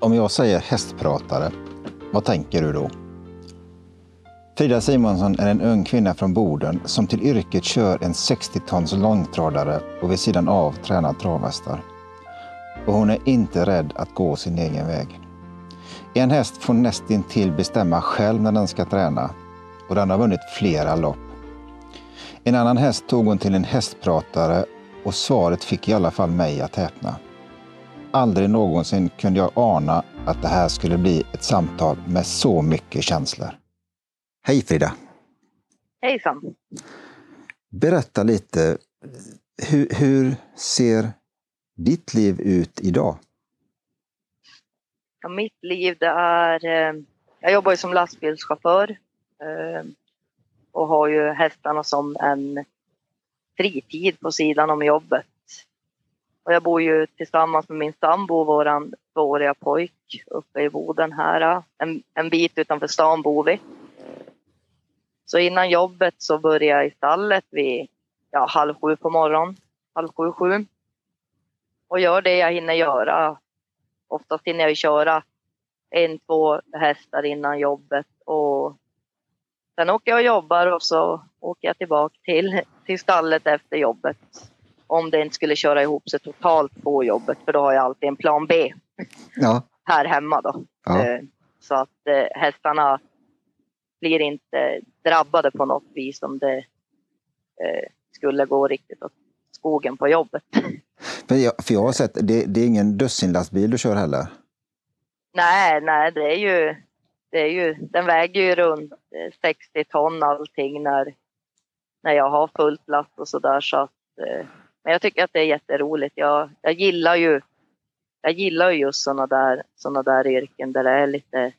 Om jag säger hästpratare, vad tänker du då? Frida Simonsson är en ung kvinna från Boden som till yrket kör en 60 tons långtradare och vid sidan av tränar travhästar. Och hon är inte rädd att gå sin egen väg. En häst får nästintill bestämma själv när den ska träna och den har vunnit flera lopp. En annan häst tog hon till en hästpratare och svaret fick i alla fall mig att häpna. Aldrig någonsin kunde jag ana att det här skulle bli ett samtal med så mycket känslor. Hej Frida! Hejsan! Berätta lite, hur, hur ser ditt liv ut idag? Ja, mitt liv det är... Eh, jag jobbar ju som lastbilschaufför eh, och har ju hästarna som en fritid på sidan om jobbet. Och jag bor ju tillsammans med min sambo, vår tvååriga pojk, uppe i Boden här. En, en bit utanför stan bor vi. Så innan jobbet så börjar jag i stallet vid ja, halv sju på morgonen. Halv sju, sju. Och gör det jag hinner göra. Oftast hinner jag köra en, två hästar innan jobbet och sen åker jag och jobbar och så åker jag tillbaka till, till stallet efter jobbet. Om det inte skulle köra ihop sig totalt på jobbet för då har jag alltid en plan B. Ja. Här hemma då. Ja. Eh, Så att eh, hästarna blir inte drabbade på något vis om det eh, skulle gå riktigt åt skogen på jobbet. För jag, för jag har sett, det, det är ingen dussinlastbil du kör heller? Nej, nej, det är ju, det är ju, den väger ju runt eh, 60 ton allting när, när jag har fullt last och sådär så att, men jag tycker att det är jätteroligt. Jag, jag gillar ju, jag gillar ju just sådana där, såna där yrken där det är lite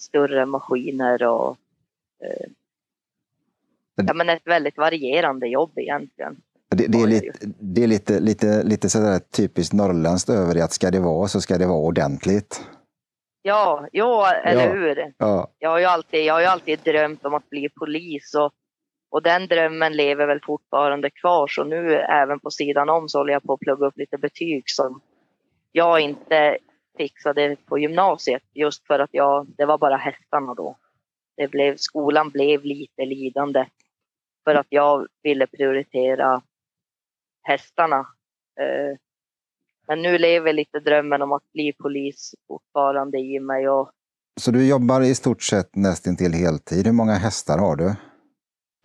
större maskiner och eh, ja, men ett väldigt varierande jobb egentligen. Det, det är, lite, det är lite, lite, lite sådär typiskt norrländskt över det att ska det vara så ska det vara ordentligt. Ja, ja, eller Ja. hur? Ja, Jag har ju alltid, jag har ju alltid drömt om att bli polis och, och den drömmen lever väl fortfarande kvar. Så nu även på sidan om så håller jag på att plugga upp lite betyg som jag inte fixade på gymnasiet just för att jag, det var bara hästarna då. Det blev, skolan blev lite lidande för att jag ville prioritera hästarna. Eh, men nu lever lite drömmen om att bli polis fortfarande i mig och så du jobbar i stort sett nästintill heltid. Hur många hästar har du?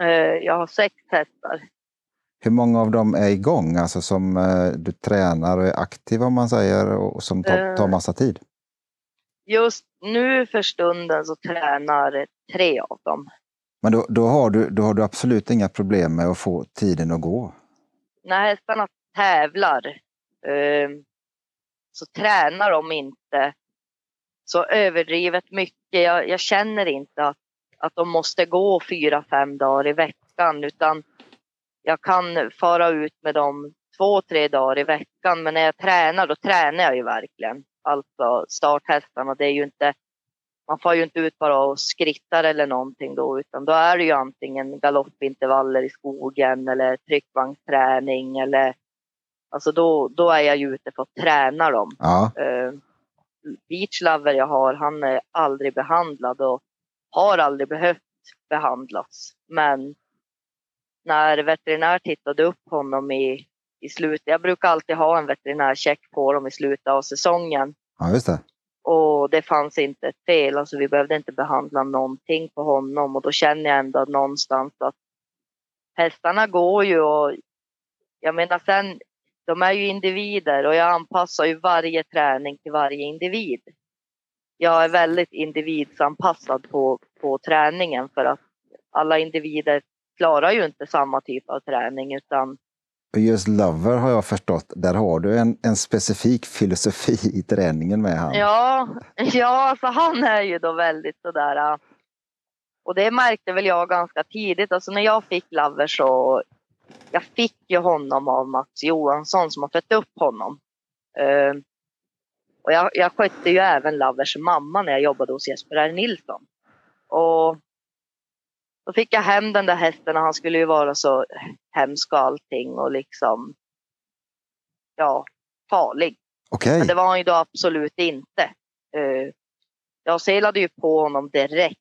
Eh, jag har sex hästar. Hur många av dem är igång, alltså som eh, du tränar och är aktiv om man säger och som tar, Eh. tar massa tid? Just nu för stunden så tränar tre av dem. Men då, då, har du, då har du absolut inga problem med att få tiden att gå. När hästarna tävlar eh, så tränar de inte så överdrivet mycket. Jag, jag känner inte att, att de måste gå fyra, fem dagar i veckan utan jag kan fara ut med dem två, tre dagar i veckan. Men när jag tränar, då tränar jag ju verkligen. Alltså starthästarna, det är ju inte man får ju inte ut bara och skrittar eller någonting då utan då är det ju antingen galoppintervaller i skogen eller tryckvagnsträning eller alltså då, då är jag ju ute för att träna dem. Ja, Uh, Beach Lover jag har, han är aldrig behandlad och har aldrig behövt behandlas. Men när veterinär tittade upp honom i, i slutet, jag brukar alltid ha en veterinärcheck på dem i slutet av säsongen. ja just det. Och det fanns inte ett fel, alltså vi behövde inte behandla någonting på honom och då känner jag ändå någonstans att hästarna går ju och jag menar sen, de är ju individer och jag anpassar ju varje träning till varje individ. Jag är väldigt individsanpassad på, på träningen för att alla individer klarar ju inte samma typ av träning utan just Lover har jag förstått, där har du en, en specifik filosofi i träningen med han. Ja, ja alltså han är ju då väldigt sådär. äh, Och det märkte väl jag ganska tidigt. Alltså när jag fick Lover så jag fick ju honom av Mats Johansson som har fött upp honom. Och jag, jag skötte ju även Lovers mamma när jag jobbade hos Jesper R. Nilsson. Och då fick jag hem den där hästen och han skulle ju vara så hemsk och allting och liksom ja, farlig. Okej, Men det var han ju då absolut inte. Eh, jag selade ju på honom direkt.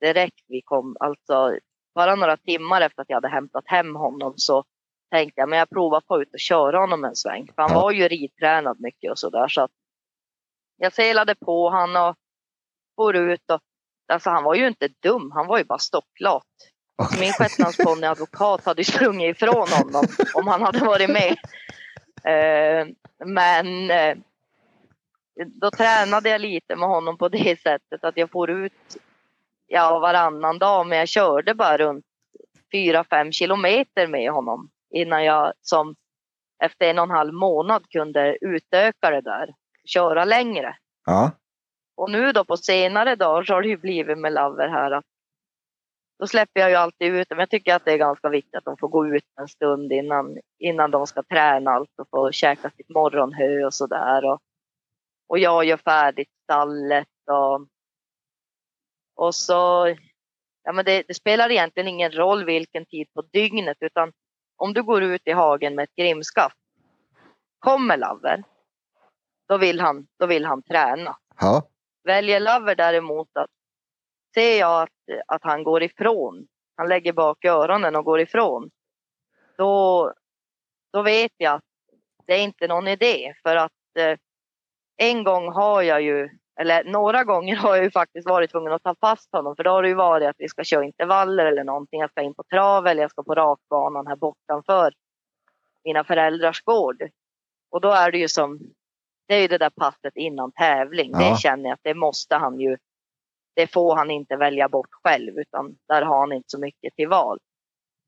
Direkt vi kom, alltså bara några timmar efter att jag hade hämtat hem honom så tänkte jag, men jag provar på ut och köra honom en sväng. För han Ja. var ju ridtränad mycket och sådär. Så att jag selade på honom och for ut. Och, alltså han var ju inte dum, han var ju bara stocklat. Så min shetlandsponnyadvokat hade sprungit ifrån honom om han hade varit med. Eh, men eh, då tränade jag lite med honom på det sättet att jag får ut ja, varannan dag men jag körde bara runt 4-5 kilometer med honom innan jag som efter en och en halv månad kunde utöka det där, köra längre. Ja. Och nu då på senare dagar så har det ju blivit med Lover här att då släpper jag ju alltid ut dem. Jag tycker att det är ganska viktigt att de får gå ut en stund innan, innan de ska träna allt och få käka sitt morgonhö och sådär. Och, och jag gör färdigt stallet och, och så, ja men det, det spelar egentligen ingen roll vilken tid på dygnet utan om du går ut i hagen med ett grimskaft, kommer Lover, då vill han, då vill han träna. Ja. Väljer Lover däremot att ser jag att, att han går ifrån, han lägger bak öronen och går ifrån, då, då vet jag att det är inte någon idé. För att eh, en gång har jag ju, eller några gånger har jag ju faktiskt varit tvungen att ta fast honom. För då har det ju varit att vi ska köra intervaller eller någonting. Jag ska in på trav eller jag ska på rakbanan här bortanför mina föräldrars gård. Och då är det ju som, det är ju det där passet innan tävling. Ja. Det känner jag att det måste han ju, det får han inte välja bort själv utan där har han inte så mycket till val.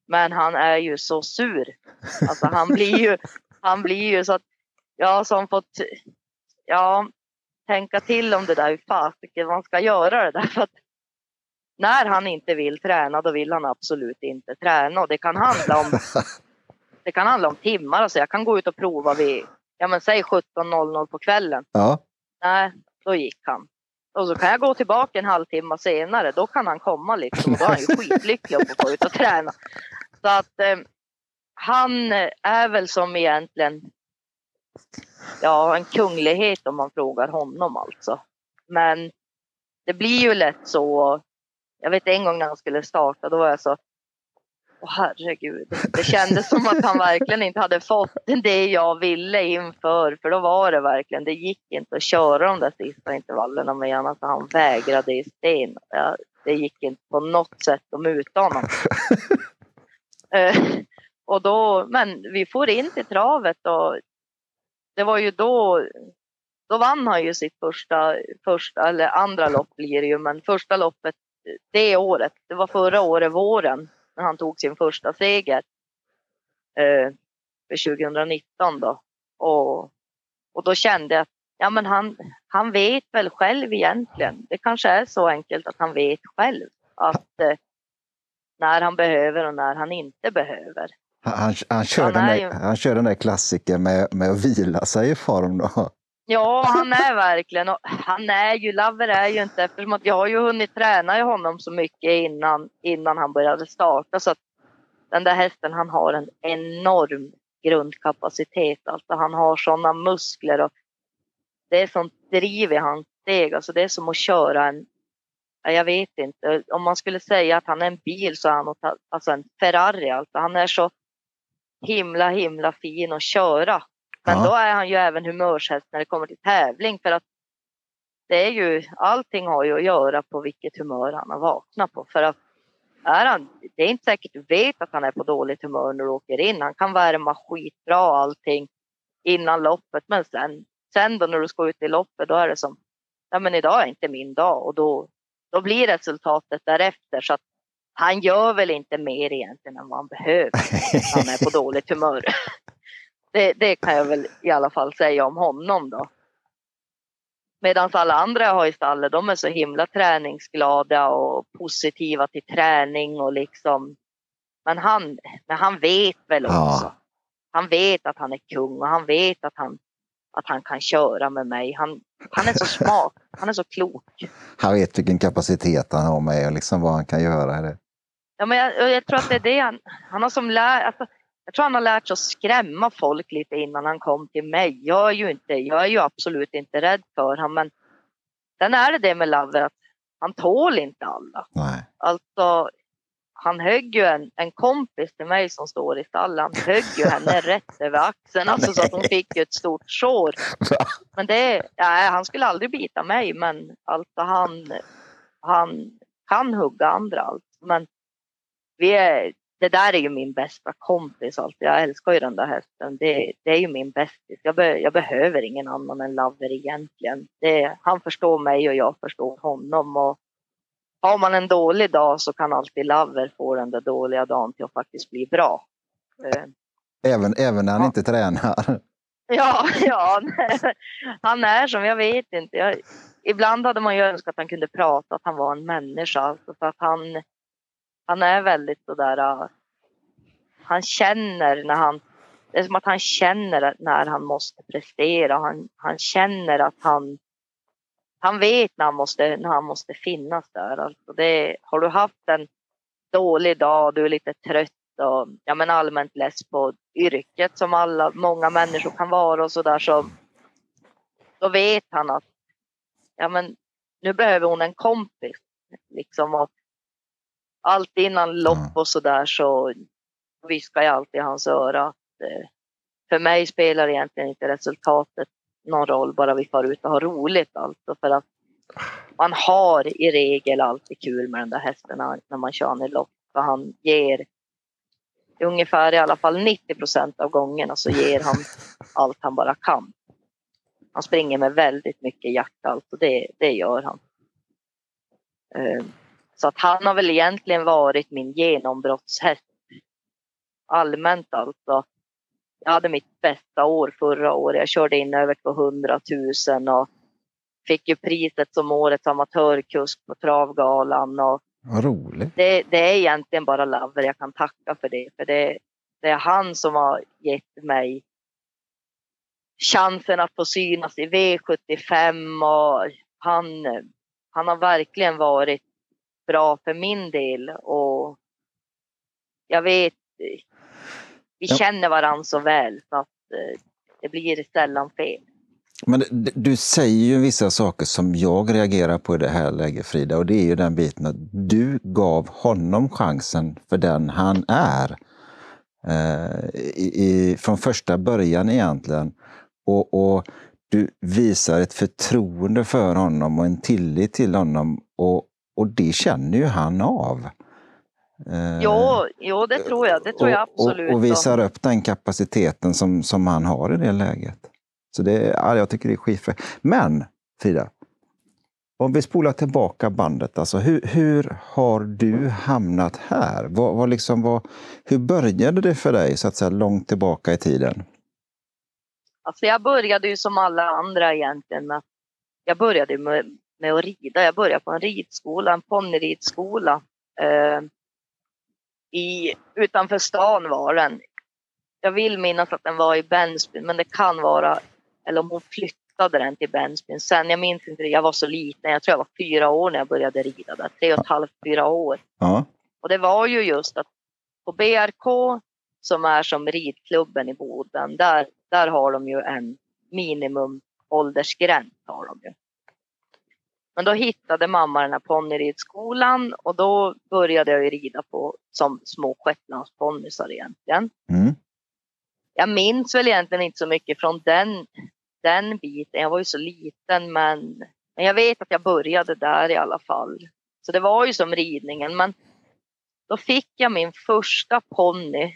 Men han är ju så sur. Alltså han blir ju, han blir ju så att jag har som fått, ja, tänka till om det där hur fasiken man ska göra det där. För att när han inte vill träna då vill han absolut inte träna och det kan handla om det kan handla om timmar. Alltså jag kan gå ut och prova vid, ja men säg 17.00 på kvällen. Ja. Nej, då gick han. Och så kan jag gå tillbaka en halvtimme senare. Då kan han komma liksom. Då är han ju skitlycklig att få gå ut och träna. Så att eh, han är väl som egentligen ja, en kunglighet om man frågar honom alltså. Men det blir ju lätt så. Jag vet en gång när han skulle starta, då var jag så Åh herregud. Det kändes som att han verkligen inte hade fått det jag ville inför. För då var det verkligen, det gick inte att köra de där sista intervallerna med honom. Alltså han vägrade i sten. Det gick inte på något sätt att muta honom. Eh, och då, men vi får in till travet och det var ju då, då vann han ju sitt första, första eller andra lopp blir det ju, men första loppet det året, det var förra året våren när han tog sin första seger. Eh, för 2019 då. Och, och då kände jag att ja, men han, han vet väl själv egentligen. Det kanske är så enkelt att han vet själv att eh, när han behöver och när han inte behöver. Han, han, kör Han den är där, ju- han kör den där klassiken med, med att vila sig i form. Då. Ja, han är verkligen. Och han är ju, Lover är ju inte, eftersom att jag har ju hunnit träna i honom så mycket innan, innan han började starta. Så att den där hästen, han har en enorm grundkapacitet. Alltså han har sådana muskler och det är sånt driv i hans steg. Alltså det är som att köra en, jag vet inte, om man skulle säga att han är en bil så är han alltså en Ferrari. Alltså han är så himla, himla fin att köra. Men Ja. då är han ju även humörshäst när det kommer till tävling för att det är ju, allting har ju att göra på vilket humör han har vaknat på. För att är han, det är inte säkert du vet att han är på dåligt humör när du åker in. Han kan värma skitbra allting innan loppet. Men sen, sen då när du ska ut i loppet då är det som, ja men idag är inte min dag och då, då blir resultatet därefter. Så att han gör väl inte mer egentligen än vad han behöver när han är på dåligt humör. Det, det kan jag väl i alla fall säga om honom då. Medan alla andra jag har i stallet, de är så himla träningsglada och positiva till träning och liksom. Men han, men han vet väl Ja. också. Han vet att han är kung och han vet att han, att han kan köra med mig. Han, han är så smart, han är så klok. Han vet vilken kapacitet han har med och liksom vad han kan göra. Ja, men jag, jag tror att det är det han, han har som lär, alltså, jag tror han har lärt sig att skrämma folk lite innan han kom till mig. Jag är ju inte, jag är ju absolut inte rädd för honom, men sen är det det med Laver att han tål inte alla. Nej. Alltså, han högg ju en, en kompis till mig som står i stallet. Han högg ju henne rätt över axeln, alltså så att hon fick ett stort sår. Men det, nej, han skulle aldrig bita mig, men alltså han, han kan hugga andra. Alltså. Men vi är, det där är ju min bästa kompis. Alltså. Jag älskar ju den där hästen. Det, det är ju min bästis. Jag, be, jag behöver ingen annan än Laver egentligen. Det, han förstår mig och jag förstår honom. Och har man en dålig dag så kan alltid Laver få den där dåliga dagen till att faktiskt bli bra. Eh, Även, även när han Ja. inte tränar. Ja, ja. Han är som, jag vet inte. Jag, ibland hade man ju önskat att han kunde prata, att han var en människa. Alltså för att han, han är väldigt sådär... Äh, han känner när han... Det är som att han känner när han måste prestera. Han, han känner att han... Han vet när han måste, när han måste finnas där. Alltså det, har du haft en dålig dag, du är lite trött och ja, men allmänt less på yrket som alla, många människor kan vara och sådär så då vet han att ja, men nu behöver hon en kompis. Liksom, och allt innan lopp och sådär så viskar jag alltid i hans öra att eh, för mig spelar egentligen inte resultatet någon roll, bara vi får ut och har roligt alltså för att man har i regel alltid kul med den där hästen när- man kör i lopp. För han ger ungefär i alla fall 90 procent av gångerna så ger han allt han bara kan. Han springer med väldigt mycket hjärta alltså det, det gör han. Så att han har väl egentligen varit min genombrottshäst. Allmänt alltså. Jag hade mitt bästa år förra året. Jag körde in över 200 000 och fick ju priset som årets amatörkusk på Travgalan. Och Vad roligt. det, det är egentligen bara Laver jag kan tacka för det. För det, det är han som har gett mig chansen att få synas i V75 och han, han har verkligen varit bra för min del och jag vet, vi Ja. känner varandra så väl så att eh, det blir sällan fel. Men du säger ju vissa saker som jag reagerar på i det här läget Frida och det är ju den biten att du gav honom chansen för den han är. Eh, i, i, från första början egentligen. Och, och du visar ett förtroende för honom och en tillit till honom och, och det känner ju han av. Eh, Jo, jo, det tror jag. Det tror jag absolut. Och, och visar upp den kapaciteten som, som han har i det läget. Så det, ja, jag tycker det är skitfräckt. Men Frida, om vi spolar tillbaka bandet, alltså hur, hur har du hamnat här? Vad, vad liksom, vad, hur började det för dig så att säga långt tillbaka i tiden? Alltså jag började ju som alla andra egentligen jag började med, med att rida. Jag började på en ridskola, en ponnyridskola. Eh, i, utanför stan var den. Jag vill minnas att den var i Bensbyn, men det kan vara, eller om hon flyttade den till Bensbyn sen. Jag minns inte, det, jag var så liten. Jag tror jag var fyra år när jag började rida där. Tre och ett halvt, fyra år. Ja, Och det var ju just att på BRK som är som ridklubben i Boden, där, där har de ju en minimum åldersgräns. Har de ju. Men då hittade mamma den här ponnyridskolan och då började jag rida på som små shetlandsponnysar egentligen. mm. Jag minns väl egentligen inte så mycket från den, den biten. Jag var ju så liten men, men jag vet att jag började där i alla fall. Så det var ju som ridningen men då fick jag min första ponny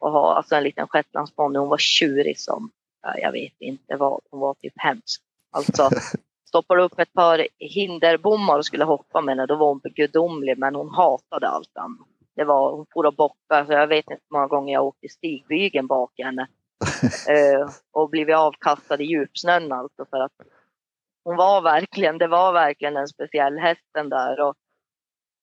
att ha, alltså en liten shetlandsponny. Hon var tjurig som, ja, jag vet inte vad, hon var typ hemsk. Alltså stoppade upp ett par hinderbommar och skulle hoppa med henne, då var hon gudomlig men hon hatade allt annat. Det var, hon for och bockade, så jag vet inte hur många gånger jag åkte stigbygeln bak henne. Eh, och blivit avkastad i djupsnön alltså för att hon var verkligen, det var verkligen en speciell hästen där. Och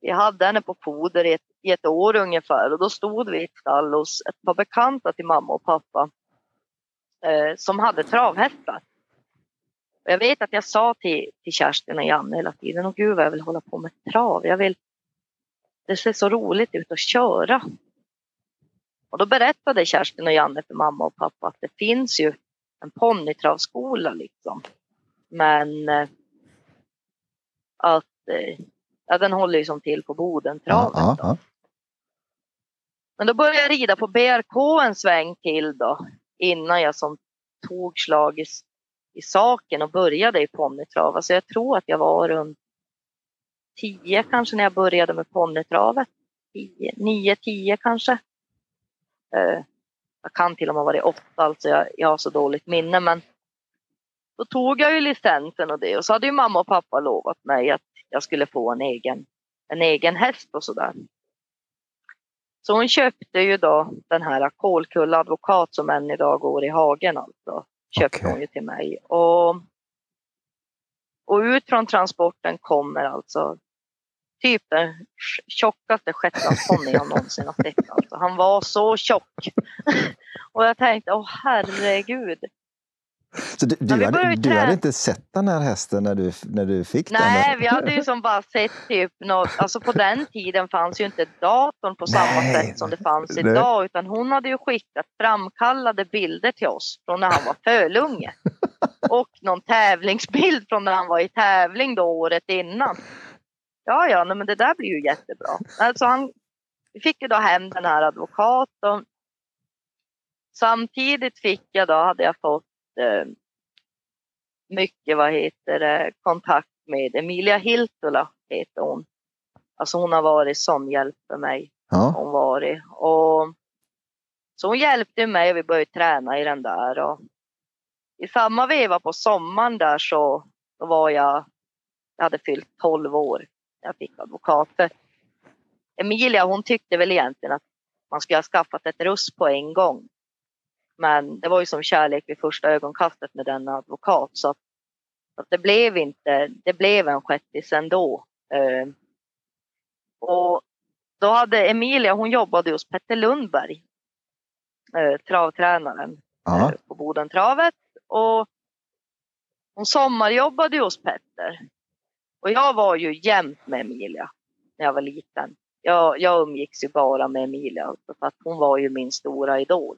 vi hade henne på foder i ett, i ett år ungefär och då stod vi i ett stall hos ett par bekanta till mamma och pappa eh, som hade travhästar. Jag vet att jag sa till, till Kerstin och Janne hela tiden, och gud vad jag vill hålla på med trav. Jag vill, det ser så roligt ut att köra. Och då berättade Kerstin och Janne för mamma och pappa att det finns ju en ponnytravskola liksom. Men eh, att eh, ja, den håller ju som till på Bodentravet. Ja, ja, Men då började jag rida på BRK en sväng till då. Innan jag som tog slag i, i saken och började i ponnytrav. Alltså jag tror att jag var runt 10 kanske när jag började med ponnytravet. 9-10 kanske. Eh, jag kan till och med ha varit 8, alltså jag, jag har så dåligt minne. Men då tog jag ju licensen och det och så hade ju mamma och pappa lovat mig att jag skulle få en egen, en egen häst och sådär. Så hon köpte ju då den här Kolkulla advokat som än idag går i hagen alltså. Köpte hon ju till mig. Och, och ut från transporten kommer alltså typ den tjockaste shetlandsponny jag någonsin har sett. Alltså. Han var så tjock. och jag tänkte, åh herregud. Så du, du, hade, du hade inte sett den här hästen när du, när du fick Nej, den? vi hade ju som bara sett typ något, alltså på den tiden fanns ju inte datorn på samma Nej. sätt som det fanns Nej. idag utan hon hade ju skickat framkallade bilder till oss från när han var fölunge. Och någon tävlingsbild från när han var i tävling då året innan. Ja, ja, nej, men det där blir ju jättebra. Alltså han, vi fick ju då hem den här advokaten. Samtidigt fick jag då, hade jag fått mycket, vad heter det, kontakt med Emilia Hiltula, heter hon. Alltså hon har varit som hjälp för mig. Ja, Hon varit. Och, så hon hjälpte mig och vi började träna i den där. Och I samma veva på sommaren där så då var jag, jag hade fyllt 12 år. Jag fick advokat. För Emilia hon tyckte väl egentligen att man skulle ha skaffat ett russ på en gång. Men det var ju som kärlek vid första ögonkastet med denna advokat. Så att, att det blev inte, det blev en shettis ändå. Eh, och då hade Emilia, hon jobbade hos Petter Lundberg, eh, travtränaren eh, på Bodentravet. Och hon sommarjobbade hos Petter. Och jag var ju jämt med Emilia när jag var liten. Jag, jag umgicks ju bara med Emilia för att hon var ju min stora idol.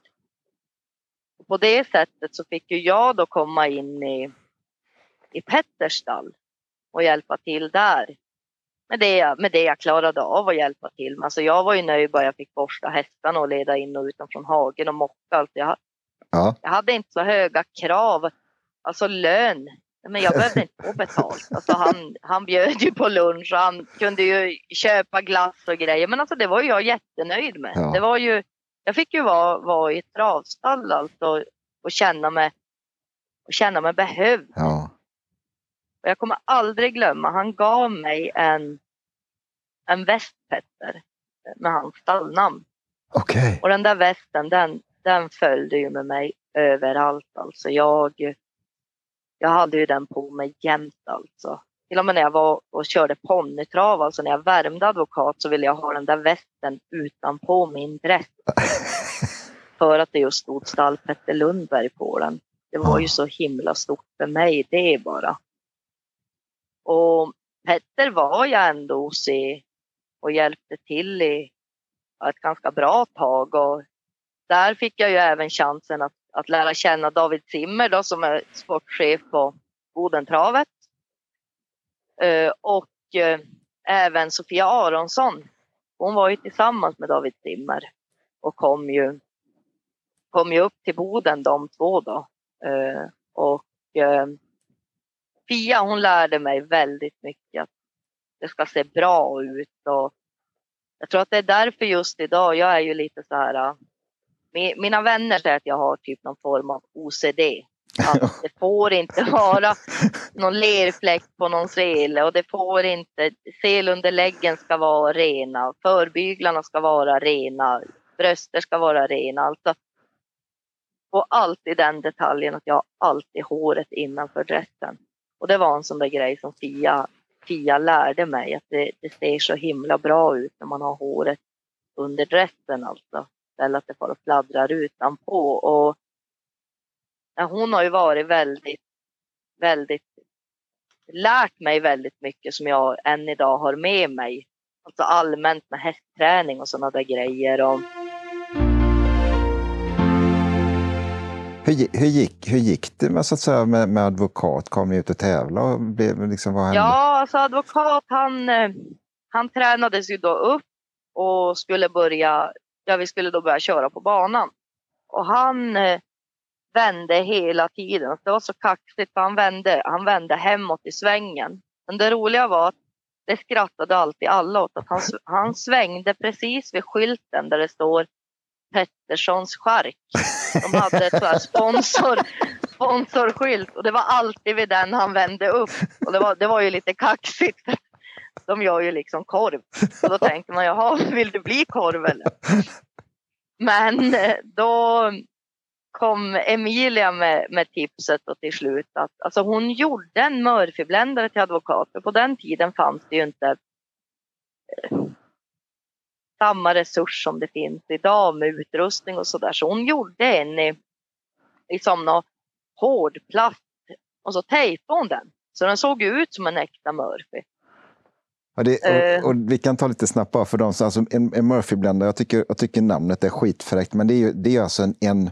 Och på det sättet så fick ju jag då komma in i, i Petters stall och hjälpa till där. Med det, jag- med det jag klarade av att hjälpa till med. Alltså jag var ju nöjd bara jag fick borsta hästarna och leda in och från hagen och mocka allt. Jag, ja. jag hade inte så höga krav. Alltså lön. Men jag behövde inte få betalt. Alltså han, han bjöd ju på lunch och han kunde ju köpa glass och grejer. Men alltså det var ju jag jättenöjd med. Ja. Det var ju, jag fick ju vara, vara i ett travstall alltså och känna mig, och känna mig behövd. ja. Och jag kommer aldrig glömma, han gav mig en, en väst Petter med hans stallnamn. Okej. Och den där västen, den, den följde ju med mig överallt. Alltså jag, jag hade ju den på mig jämt alltså. Till och med när jag var och körde ponnytrav, alltså när jag värmde advokat så ville jag ha den där västen utanpå min dräkt. För att det just stod stall Petter Lundberg på den. Det var ju så himla stort för mig det bara. Och Petter var jag ändå hos och hjälpte till i ett ganska bra tag. Och där fick jag ju även chansen att, att lära känna David Zimmer då, som är sportchef på Bodentravet. Eh, och eh, även Sofia Aronsson. Hon var ju tillsammans med David Zimmer och kom ju, kom ju upp till Boden de två då. Eh, och Fia hon lärde mig väldigt mycket att det ska se bra ut och jag tror att det är därför just idag, jag är ju lite så här, mina vänner säger att jag har typ någon form av OCD. Att det får inte vara någon lerfläck på någon sele och det får inte, selunderläggen ska vara rena, förbyglarna ska vara rena, bröster ska vara rena. Alltså, och alltid den detaljen att jag har alltid håret innanför dressen. Och det var en sån där grej som Fia, Fia lärde mig, att det, det ser så himla bra ut när man har håret under dressen alltså. Eller att det bara fladdrar utanpå. Och hon har ju varit väldigt, väldigt, lärt mig väldigt mycket som jag än idag har med mig. Alltså allmänt med hästträning och sådana där grejer. Och, Hur, hur, gick, hur gick det med, så att säga, med, med advokat? Kom ni ut och tävlade? Och blev, liksom, vad hände? Ja, alltså advokat han, han tränades ju då upp och skulle börja, ja vi skulle då börja köra på banan. Och han vände hela tiden. Det var så kaxigt för han vände, han vände hemåt i svängen. Men det roliga var att det skrattade alltid alla åt att han, han svängde precis vid skylten där det står Petterssons chark. De hade ett sponsor, sponsorskylt och det var alltid vid den han vände upp. Och det var, det var ju lite kaxigt. De gör ju liksom korv. Och då tänkte man, jaha, vill du bli korv eller? Men eh, då kom Emilia med, med tipset och till slut att alltså hon gjorde en Murphy-bländare till advokat. För på den tiden fanns det ju inte eh, samma resurs som det finns idag med utrustning och sådär. Så hon gjorde en i, i som någon hård plast och så tejpade hon den. Så den såg ut som en äkta Murphy. Ja, det, och, eh. och, vi kan ta lite snabbt bara för dem. Så alltså en, en Murphy-bländare, jag tycker, jag tycker namnet är skitfräckt, men det är, det är alltså en, en,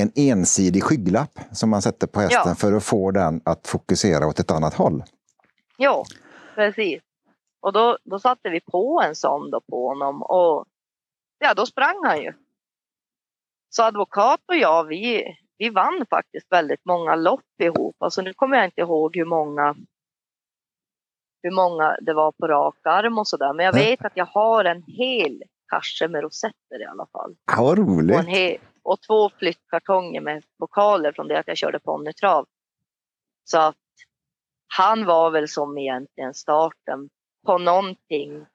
en ensidig skygglapp som man sätter på hästen ja. för att få den att fokusera åt ett annat håll. Ja, precis. Och då, då satte vi på en sån då på honom och ja, då sprang han ju. Så advokat och jag, vi, vi vann faktiskt väldigt många lopp ihop. Alltså nu kommer jag inte ihåg hur många hur många det var på rak arm och sådär. Men jag vet att jag har en hel kasse med rosetter i alla fall. Ja, vad roligt. Och, hel, och två flyttkartonger med pokaler från det att jag körde ponnytrav. Så att han var väl som egentligen starten på någonting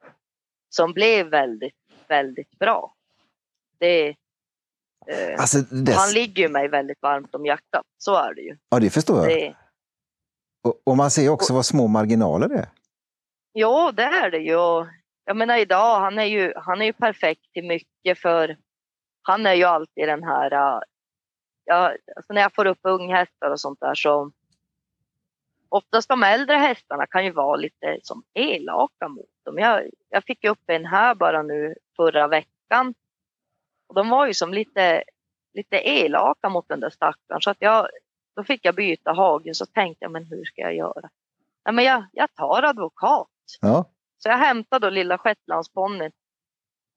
som blev väldigt, väldigt bra. Det, eh, alltså, det... Han ligger ju mig väldigt varmt om hjärtat, så är det ju. Ja, det förstår jag. Det... Och, och, man ser också och... vad små marginaler det är. Ja, det är det ju. Jag menar idag, han är ju, han är ju perfekt till mycket för han är ju alltid den här, äh, ja, alltså när jag får upp unghästar och sånt där så oftast de äldre hästarna kan ju vara lite som elaka mot dem. Jag, jag fick upp en här bara nu förra veckan. Och de var ju som lite, lite elaka mot den där stackaren. Så att jag, då fick jag byta hage så tänkte jag, men hur ska jag göra? Nej, men jag, jag tar advokat. Ja. Så jag hämtade då lilla shetlandsponnyn.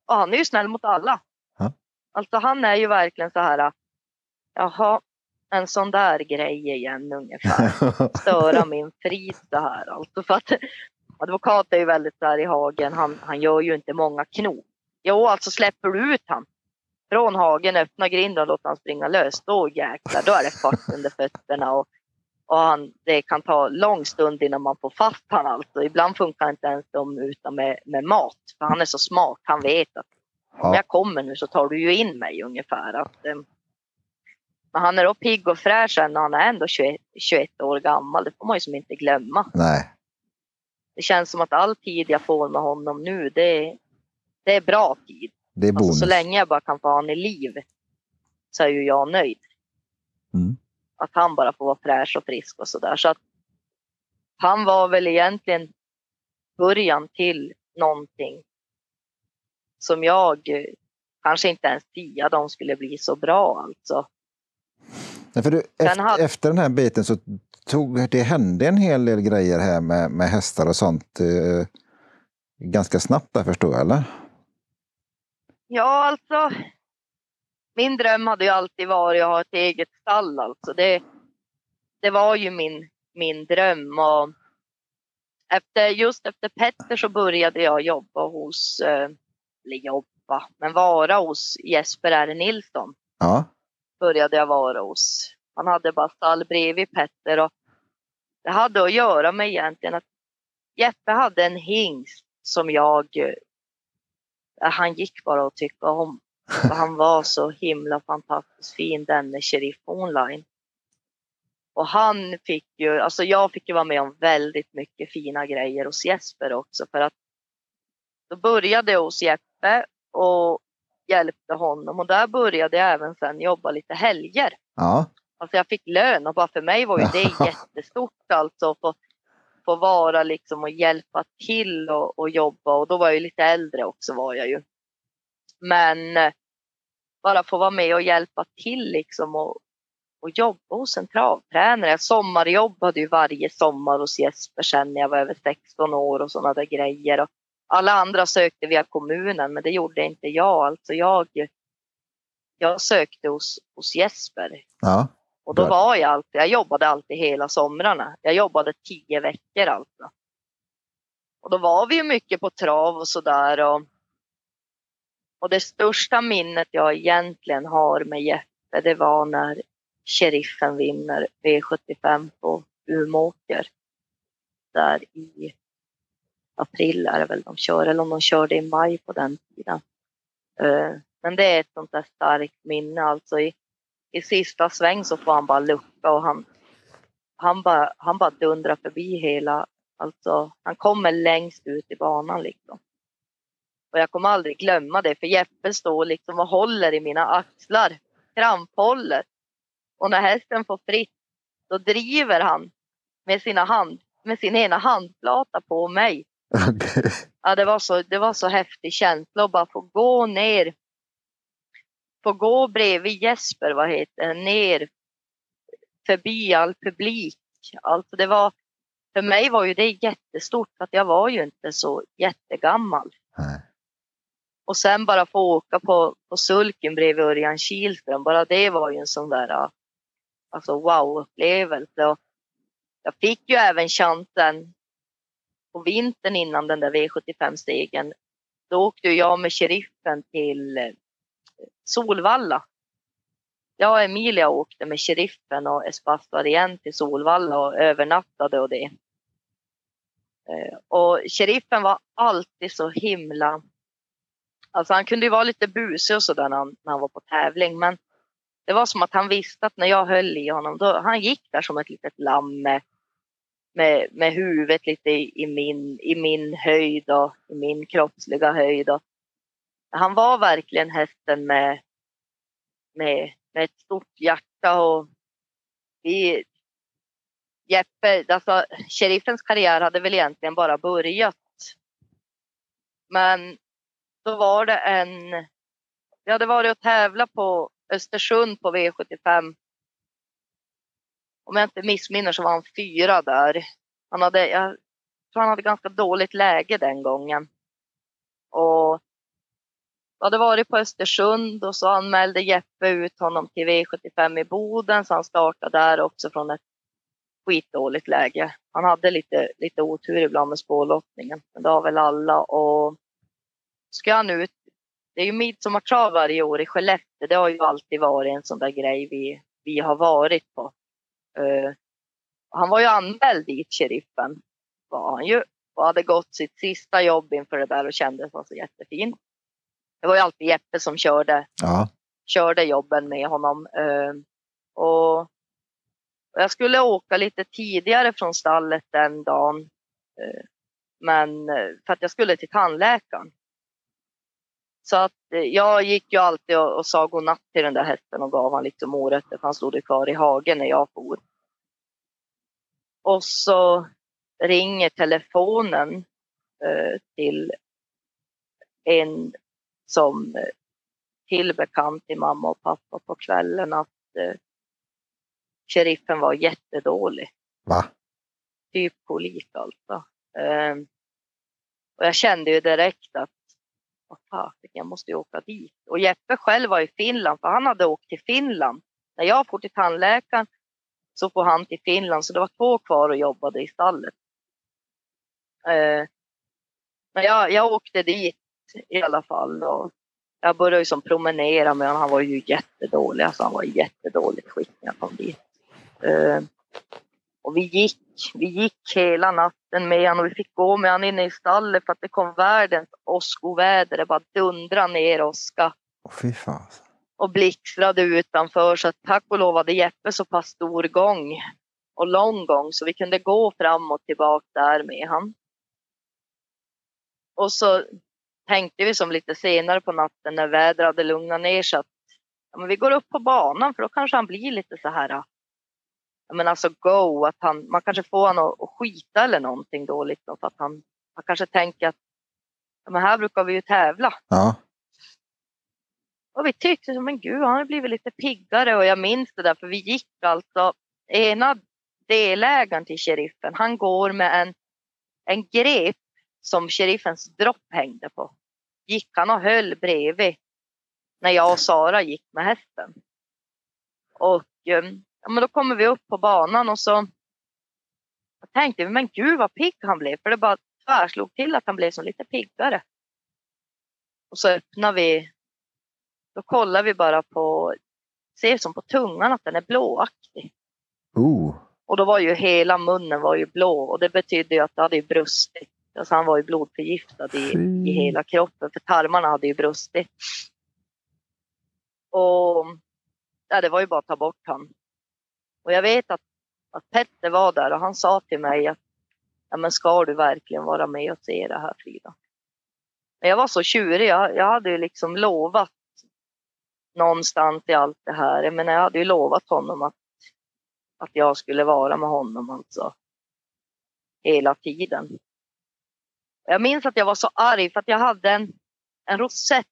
Och han är ju snäll mot alla. Alltså han är ju verkligen så här. Jaha, en sån där grej igen ungefär. Störa min frid så här. Alltså för att advokat är ju väldigt där i hagen. Han, han gör ju inte många knop. Jo, alltså släpper du ut han från hagen, öppnar grinden och låter han springa lös. Då jäklar, då är det fart under fötterna. Och, och han, det kan ta lång stund innan man får fast han alltså. Ibland funkar inte ens de utan med, med mat. För han är så smart. Han vet att ja. om jag kommer nu så tar du ju in mig ungefär. Att, eh, men han är då pigg och fräsch än han är ändå 21, 21 år gammal. Det får man ju som inte glömma. Nej. Det känns som att all tid jag får med honom nu, det, det är bra tid. Det är bonus. Alltså, så länge jag bara kan få honom i liv så är ju jag nöjd. Mm. Att han bara får vara fräsch och frisk och sådär. Så att han var väl egentligen början till någonting som jag eh, kanske inte ens siade om skulle bli så bra alltså. Nej, för du, efter, hade... efter den här biten så tog, det hände en hel del grejer här med, med hästar och sånt eh, ganska snabbt där förstår jag, eller? Ja, alltså. Min dröm hade ju alltid varit att ha ett eget stall. Alltså. Det, det var ju min, min dröm. Och efter, just efter Petter så började jag jobba hos, eh, eller jobba, men vara hos Jesper R. Nilsson. Ja började jag vara hos. Han hade bara stall bredvid Petter och det hade att göra med egentligen att Jeppe hade en hingst som jag, eh, han gick bara att tycka om. Han var så himla fantastiskt fin denne Sheriff Online. Och han fick ju, alltså jag fick ju vara med om väldigt mycket fina grejer hos Jesper också för att då började jag hos Jeppe och hjälpte honom och där började jag även sen jobba lite helger. Ja. Alltså jag fick lön och bara för mig var ju det jättestort alltså att få, få vara liksom och hjälpa till och, och jobba och då var jag ju lite äldre också var jag ju. Men eh, bara få vara med och hjälpa till liksom och och jobba hos en travtränare. Jag sommarjobbade ju varje sommar hos Jesper sen när jag var över 16 år och sådana där grejer. Och alla andra sökte via kommunen men det gjorde inte jag. Alltså jag, jag sökte hos, hos Jesper. Ja. Och då var jag alltid, jag jobbade alltid hela somrarna. Jag jobbade tio veckor alltså. Och då var vi mycket på trav och sådär. Och, och det största minnet jag egentligen har med Jeppe, det var när Sheriffen vinner V75 på Umeåker. Där i april är det väl de kör, eller om de körde i maj på den tiden. Eh, men det är ett sånt där starkt minne. Alltså i, i sista sväng så får han bara lucka och han, han, bara, han bara dundrar förbi hela, alltså han kommer längst ut i banan liksom. Och jag kommer aldrig glömma det för Jeppe står liksom och håller i mina axlar, kramphåller. Och när hästen får fritt, då driver han med, sina hand, med sin ena handflata på mig. Ja, det var så, det var så häftig känsla att bara få gå ner. Få gå bredvid Jesper, vad heter ner förbi all publik. Alltså det var, för mig var ju det jättestort för att jag var ju inte så jättegammal. Nej. Och sen bara få åka på, på sulken bredvid Örjan Kihlström, bara det var ju en sån där alltså wow-upplevelse. Jag fick ju även chansen på vintern innan den där V75-stegen. Då åkte jag med sheriffen till eh, Solvalla. Jag och Emilia åkte med sheriffen och Espasto igen till Solvalla och övernattade och det. Eh, och sheriffen var alltid så himla... Alltså han kunde ju vara lite busig och sådär när han, när han var på tävling men det var som att han visste att när jag höll i honom, då, han gick där som ett litet lamm med, med, med huvudet lite i, i, min, i min höjd och i min kroppsliga höjd. Och han var verkligen hästen med, med, med ett stort hjärta och vi, Jeppe, alltså sheriffens karriär hade väl egentligen bara börjat. Men då var det en, vi hade varit och tävla på Östersund på V75. Om jag inte missminner så var han fyra där. Han hade, jag tror han hade ganska dåligt läge den gången. Och jag hade varit på Östersund och så anmälde Jeppe ut honom till V75 i Boden så han startade där också från ett skitdåligt läge. Han hade lite, lite otur ibland med spårlottningen, men det har väl alla. Och ska han ut, det är ju midsommartrav varje år i Skellefteå. Det har ju alltid varit en sån där grej vi, vi har varit på. Eh, han var ju anmäld dit, sheriffen. Var han ju. Och hade gått sitt sista jobb inför det där och kände sig så jättefin. Det var ju alltid Jeppe som körde Ja. körde jobben med honom. Eh, och jag skulle åka lite tidigare från stallet den dagen. Eh, men för att jag skulle till tandläkaren. Så att eh, jag gick ju alltid och, och sa godnatt till den där hästen och gav han liksom morötter för han stod ju kvar i hagen när jag for. Och så ringer telefonen eh, till en som eh, till bekant till mamma och pappa på kvällen att eh, sheriffen var jättedålig. Va? Typ kolik alltså. Ehm, och jag kände ju direkt att vad fasiken, jag måste ju åka dit. Och Jeppe själv var i Finland för han hade åkt till Finland. När jag får till tandläkaren så får han till Finland så det var två kvar och jobbade i stallet. Eh, men jag, jag åkte dit i alla fall. Och jag började liksom promenera med honom. Han var ju jättedålig. Alltså han var i jättedåligt skick när jag kom dit. Eh, och vi gick, vi gick hela natten med honom och vi fick gå med honom inne i stallet för att det kom världens åskoväder. Det bara dundrade ner åska fy fan. och blixtrade utanför. Så att tack och lov hade Jeppe så pass stor gång och lång gång så vi kunde gå fram och tillbaka där med han. Och så tänkte vi som lite senare på natten när vädret hade lugnat ner sig att ja, men vi går upp på banan för då kanske han blir lite så här. Men alltså go, att han, man kanske får honom att, skita eller någonting då liksom för att han, han kanske tänker att men här brukar vi ju tävla. Ja. Och vi tyckte som men gud, han har blivit lite piggare och jag minns det där för vi gick alltså, ena delägaren till sheriffen, han går med en, en grep som sheriffens dropp hängde på. Gick han och höll bredvid när jag och Sara gick med hästen. Och ehm, ja, men då kommer vi upp på banan och så jag tänkte men gud vad pigg han blev. För det bara tvärslog till att han blev så lite piggare. Och så öppnar vi. Då kollar vi bara på, ser som på tungan att den är blåaktig. Oh. Och då var ju hela munnen var ju blå och det betydde ju att det hade ju brustit. Alltså han var ju blodförgiftad i, i hela kroppen för tarmarna hade ju brustit. Och ja, det var ju bara att ta bort han. Och jag vet att, att Petter var där och han sa till mig att ja, men ska du verkligen vara med och se det här Frida? Men jag var så tjurig. Jag, jag hade ju liksom lovat någonstans i allt det här. Men jag hade ju lovat honom att, att jag skulle vara med honom alltså hela tiden. Jag minns att jag var så arg för att jag hade en, en rosett.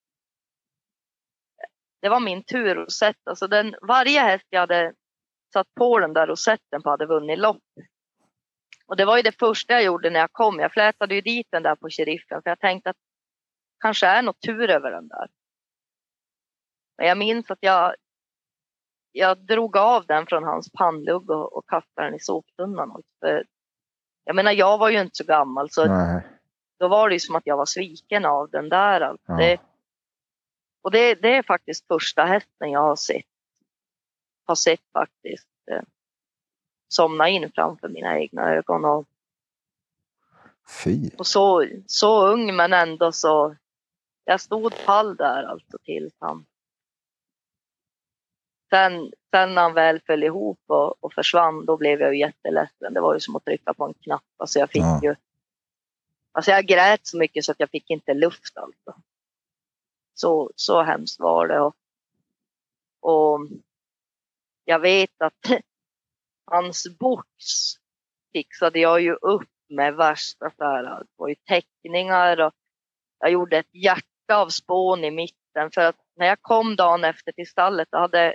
Det var min turrosett. Alltså den, varje häst jag hade satt på den där rosetten på hade vunnit lopp. Och det var ju det första jag gjorde när jag kom. Jag flätade ju dit den där på sheriffen för jag tänkte att kanske är något tur över den där. Men jag minns att jag, jag drog av den från hans pannlugg och, och kastade den i soptunnan. För, jag menar, jag var ju inte så gammal så Nej. då var det ju som att jag var sviken av den där. Alltså. Ja. Det, och det, det är faktiskt första hästen jag har sett. Har sett faktiskt eh, somna in framför mina egna ögon. Och, Fy. och så, så ung men ändå så. Jag stod pall där alltså tills han. Sen, sen när han väl föll ihop och, och försvann då blev jag ju jätteledsen. Det var ju som att trycka på en knapp. Alltså jag fick Ja. ju. Alltså jag grät så mycket så att jag fick inte luft alltså. Så, så hemskt var det. Och, och jag vet att hans box fixade jag ju upp med värsta så här, det var ju teckningar och jag gjorde ett hjärta av spån i mitten för att när jag kom dagen efter till stallet då hade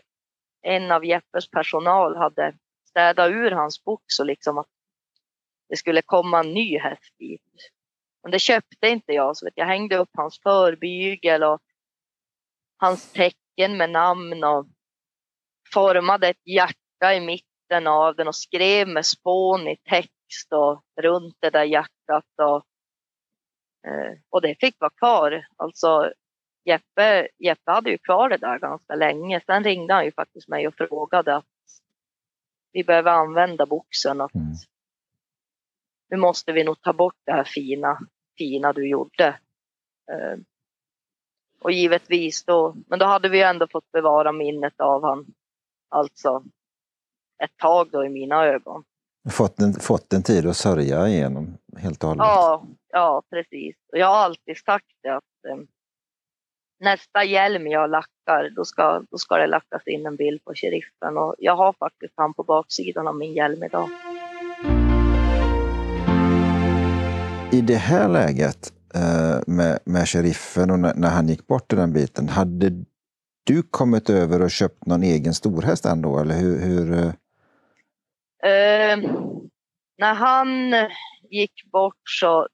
en av Jeppes personal hade städat ur hans box och liksom att det skulle komma en ny häst dit. Men det köpte inte jag så vet jag hängde upp hans förbygel och hans tecken med namn och formade ett hjärta i mitten av den och skrev med spån i text och runt det där hjärtat. Och, eh, och det fick vara kvar. Alltså Jeppe, Jeppe hade ju kvar det där ganska länge. Sen ringde han ju faktiskt mig och frågade att vi behöver använda boxen. Att Mm. Nu måste vi nog ta bort det här fina, fina du gjorde. Eh, och givetvis då, men då hade vi ändå fått bevara minnet av han. Alltså ett tag då i mina ögon. Fått en, fått en tid att sörja igenom helt och hållet. Ja, ja precis. Och jag har alltid sagt det att eh, nästa hjälm jag lackar, då ska, då ska det lackas in en bild på sheriffen. Och jag har faktiskt han på baksidan av min hjälm idag. I det här läget eh, med, med sheriffen och när, när han gick bort i den biten, hade du kommit över och köpt någon egen storhäst ändå? Eller hur, hur, eh, ehm, när han gick bort så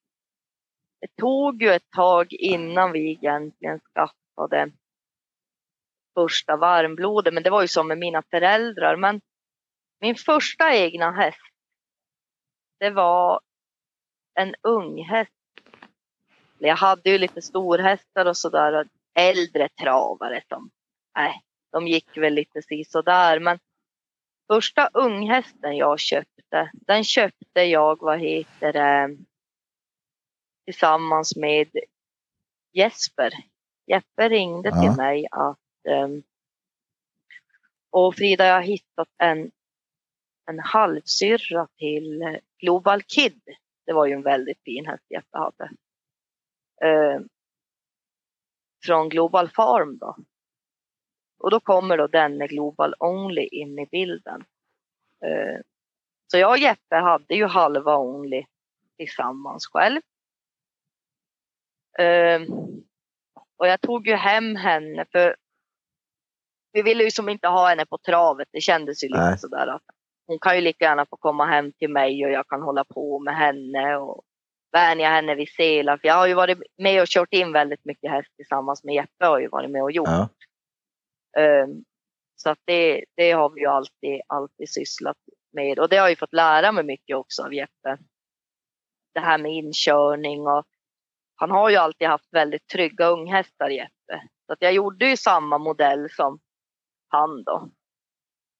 det tog ju ett tag innan vi egentligen skaffade första varmblodet. Men det var ju som med mina föräldrar. Men min första egna häst, det var en ung häst. Jag hade ju lite storhästar och sådär. Äldre travare som, nej, de gick väl lite si sådär. Men första unghästen jag köpte, den köpte jag, vad heter det, tillsammans med Jesper. Jeppe ringde Ja. till mig att ehm, och Frida, jag har hittat en, en halvsyrra till Global Kid. Det var ju en väldigt fin häst Jeppe hade. Eh, från Global Farm då. Och då kommer då denne Global Only in i bilden. Eh, så jag och Jeppe hade ju halva Only tillsammans själv. Eh, och jag tog ju hem henne för vi ville ju som inte ha henne på travet. Det kändes ju lite Nej. sådär att hon kan ju lika gärna få komma hem till mig och jag kan hålla på med henne och vänja henne vid selar. För jag har ju varit med och kört in väldigt mycket häst tillsammans med Jeppe har ju varit med och gjort. Ja. Ehm, så att det, det har vi ju alltid, alltid sysslat med och det har jag fått lära mig mycket också av Jeppe. Det här med inkörning och han har ju alltid haft väldigt trygga unghästar Jeppe. Så att jag gjorde ju samma modell som han då.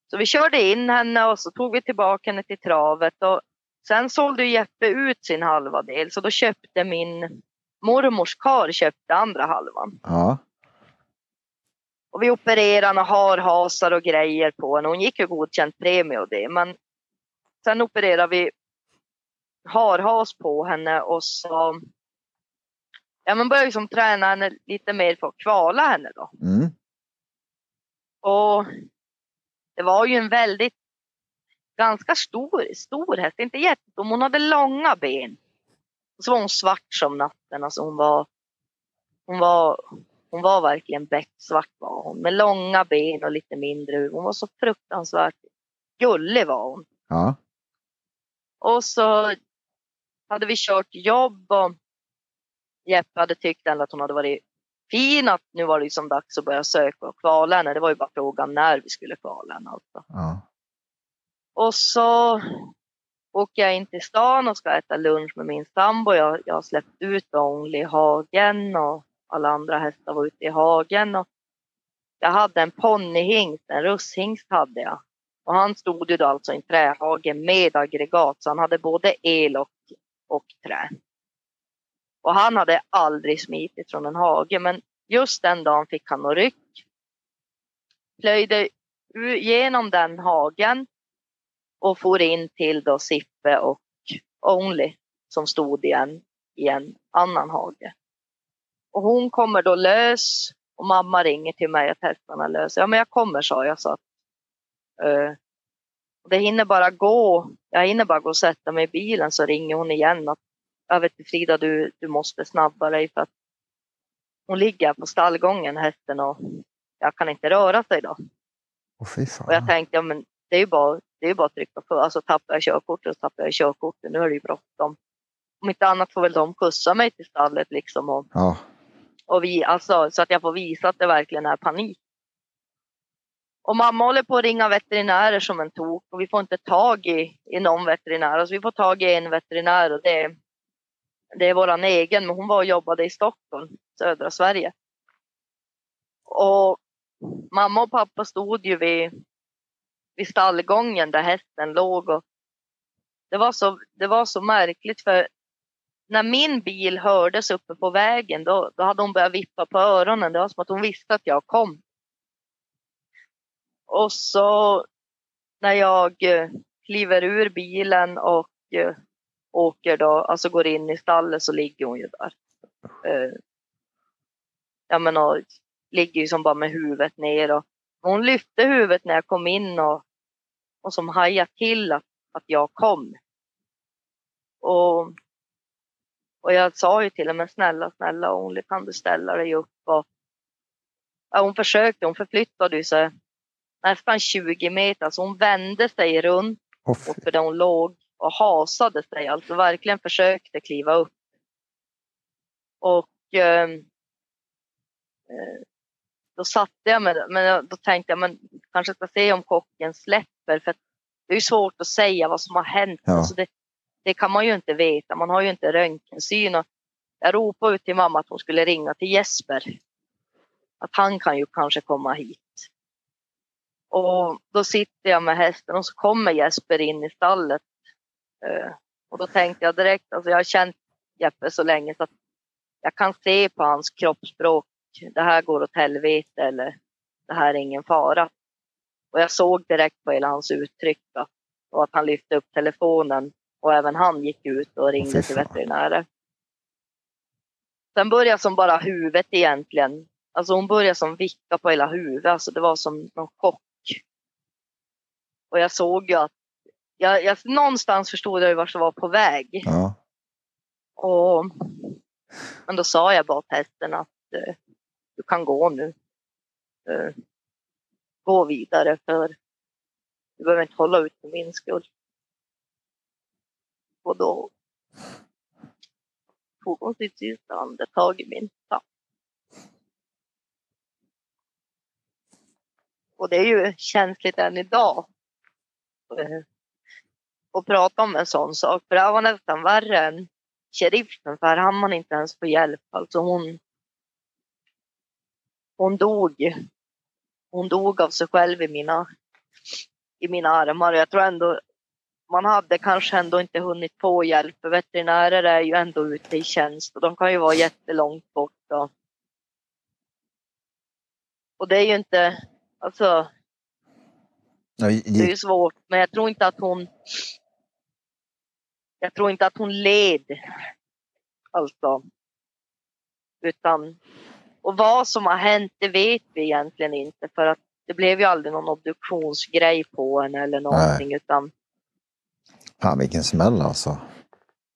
Så vi körde in henne och så tog vi tillbaka henne till travet och sen sålde Jeppe ut sin halva del så då köpte min mormors kar köpte andra halvan. Ja. Och vi opererade och har hasar och grejer på henne. Hon gick ju godkänt premie och det. Men sen opererade vi harhas på henne och så ja, men började liksom träna henne lite mer för att kvala henne då. Mm. Och det var ju en väldigt ganska stor, stor häst, inte jättestor, hon hade långa ben. Och så var hon svart som natten, alltså hon var, hon var, hon var verkligen becksvart var hon, med långa ben och lite mindre huvud. Hon var så fruktansvärt gullig var hon. Ja. Och så hade vi kört jobb och Jeppe hade tyckt ändå att hon hade varit fin, att nu var det liksom dags att börja söka och kvala henne. Det var ju bara frågan när vi skulle kvala henne. Alltså. Ja. Och så åker jag in till stan och ska äta lunch med min sambo. Jag, jag har släppt ut Only i hagen och alla andra hästar var ute i hagen. Och jag hade en ponnyhingst, en russhingst hade jag. Och han stod ju då alltså i en trähage med aggregat så han hade både el och, och trä. Och han hade aldrig smitit från en hage men just den dagen fick han något ryck. Plöjde genom den hagen och for in till då Sippe och Only som stod i en, i en annan hage. Och hon kommer då lös och mamma ringer till mig att hästarna lösa. Ja men jag kommer sa jag så att eh, det hinner bara gå, jag hinner bara gå och sätta mig i bilen så ringer hon igen att jag vet inte, Frida du, du måste snabba dig för att hon ligger på stallgången hästen och jag kan inte röra sig då. Fan. Och jag tänkte, ja, men det är ju bara, det är bara att trycka på. Alltså tappar jag körkortet så tappar jag körkortet. Nu är det ju bråttom. Om inte annat får väl de skjutsa mig till stallet liksom. Och, Ja och vi, alltså, så att jag får visa att det verkligen är panik. Och mamma håller på att ringa veterinärer som en tok. Och vi får inte tag i, i någon veterinär. Alltså vi får tag i en veterinär och det, det är våran egen. Men hon var och jobbade i Stockholm, södra Sverige. Och mamma och pappa stod ju vid, vid stallgången där hästen låg. Och det, var så, det var så märkligt för när min bil hördes uppe på vägen då, då hade hon börjat vippa på öronen. Det var som att hon visste att jag kom. Och så när jag eh, kliver ur bilen och eh, åker då, alltså går in i stallet så ligger hon ju där. Eh, ja men och ligger ju som bara med huvudet ner och hon lyfte huvudet när jag kom in och, och som hajade till att, att jag kom. Och, och jag sa ju till henne, men snälla, snälla Only, kan du ställa dig upp? Och, ja, hon försökte, hon förflyttade sig nästan 20 meter, så hon vände sig runt för där hon låg och hasade sig, alltså verkligen försökte kliva upp. Och ehm, eh, då satte jag mig, men då tänkte jag, men kanske ska se om kocken släpper, för det är ju svårt att säga vad som har hänt. Ja. Alltså det, det kan man ju inte veta, man har ju inte röntgensyn. Och jag ropade ut till mamma att hon skulle ringa till Jesper. Att han kan ju kanske komma hit. Och då sitter jag med hästen och så kommer Jesper in i stallet. Eh, och då tänkte jag direkt, alltså jag har känt Jeppe så länge så att jag kan se på hans kroppsspråk, det här går åt helvete eller det här är ingen fara. Och jag såg direkt på hela hans uttryck då, och att han lyfte upp telefonen och även han gick ut och ringde till veterinärer. Sen började som bara huvudet egentligen. Alltså hon började som vicka på hela huvudet. Alltså det var som någon chock. Och jag såg ju att jag, jag, någonstans förstod jag ju vart jag var på väg. Ja. Och, men då sa jag bara till hästen att eh, du kan gå nu. Eh, gå vidare för du behöver inte hålla ut för min skull. Och då tog hon sitt sista andetag i min famn. Och det är ju känsligt än idag. Eh, att prata om en sån sak. För det var nästan värre än sheriffen. För här hann man inte ens få hjälp. Alltså hon. Hon dog. Hon dog av sig själv i mina, i mina armar. Jag tror ändå man hade kanske ändå inte hunnit få hjälp. För veterinärer är ju ändå ute i tjänst och de kan ju vara jättelångt borta. Och det är ju inte, alltså. Det är ju svårt, men jag tror inte att hon. Jag tror inte att hon led. Alltså. Utan. Och vad som har hänt, det vet vi egentligen inte för att det blev ju aldrig någon obduktionsgrej på henne eller någonting Nej. utan Fan vilken smäll alltså.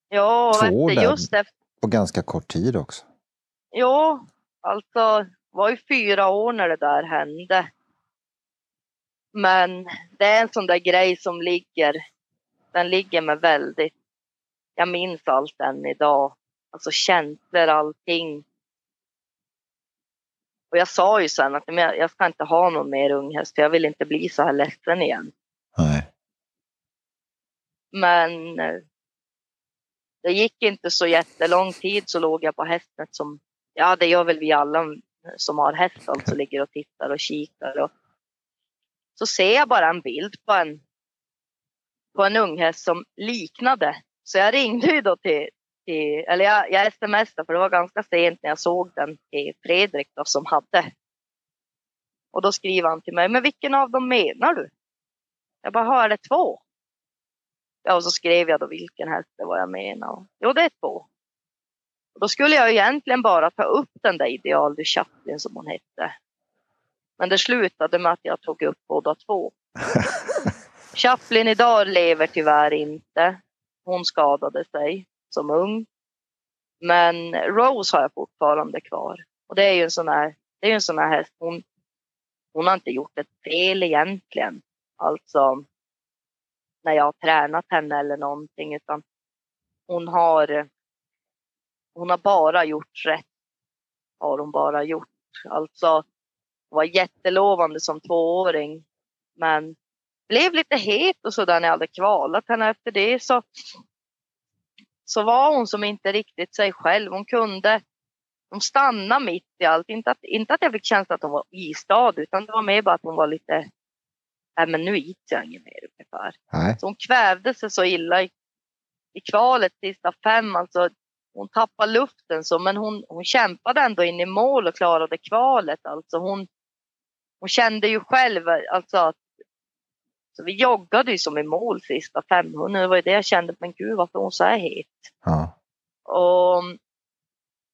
Ja, Två år just efter... på ganska kort tid också. Ja, alltså var ju fyra år när det där hände. Men det är en sån där grej som ligger, den ligger med väldigt, jag minns allt än idag. Alltså känslor, allting. Och jag sa ju sen att jag ska inte ha någon mer unghäst för jag vill inte bli så här ledsen igen. Men eh, det gick inte så jättelång tid så låg jag på hästet som, ja det gör väl vi alla som har häst alltså ligger och tittar och kikar. Och, så ser jag bara en bild på en, på en unghäst som liknade. Så jag ringde ju då till, till eller jag, jag smsade för det var ganska sent när jag såg den till Fredrik då, som hade. Och då skriver han till mig, men vilken av dem menar du? Jag bara, har det två? Ja, och så skrev jag då vilken häst det var jag menade. Jo, det är två. Och då skulle jag egentligen bara ta upp den där Ideal du Chaplin som hon hette. Men det slutade med att jag tog upp båda två. Chaplin idag lever tyvärr inte. Hon skadade sig som ung. Men Rose har jag fortfarande kvar. Och det är ju en sån här, det är en sån här häst. Hon, hon har inte gjort ett fel egentligen. Alltså, när jag har tränat henne eller någonting utan hon har hon har bara gjort rätt. Har hon bara gjort. Alltså hon var jättelovande som tvååring men blev lite het och så där när jag hade kvalat henne efter det så så var hon som inte riktigt sig själv. Hon kunde hon stannade mitt i allt. Inte att, inte att jag fick känslan att hon var istadig utan det var mer bara att hon var lite nej men nu gick jag inget mer ungefär. Nej. Så hon kvävde sig så illa i, i kvalet sista fem. Alltså, hon tappade luften så, men hon, hon kämpade ändå in i mål och klarade kvalet. Alltså hon, hon kände ju själv alltså att så vi joggade ju som i mål sista 500. Det var ju det jag kände, men gud varför är hon så här het? Ja. Och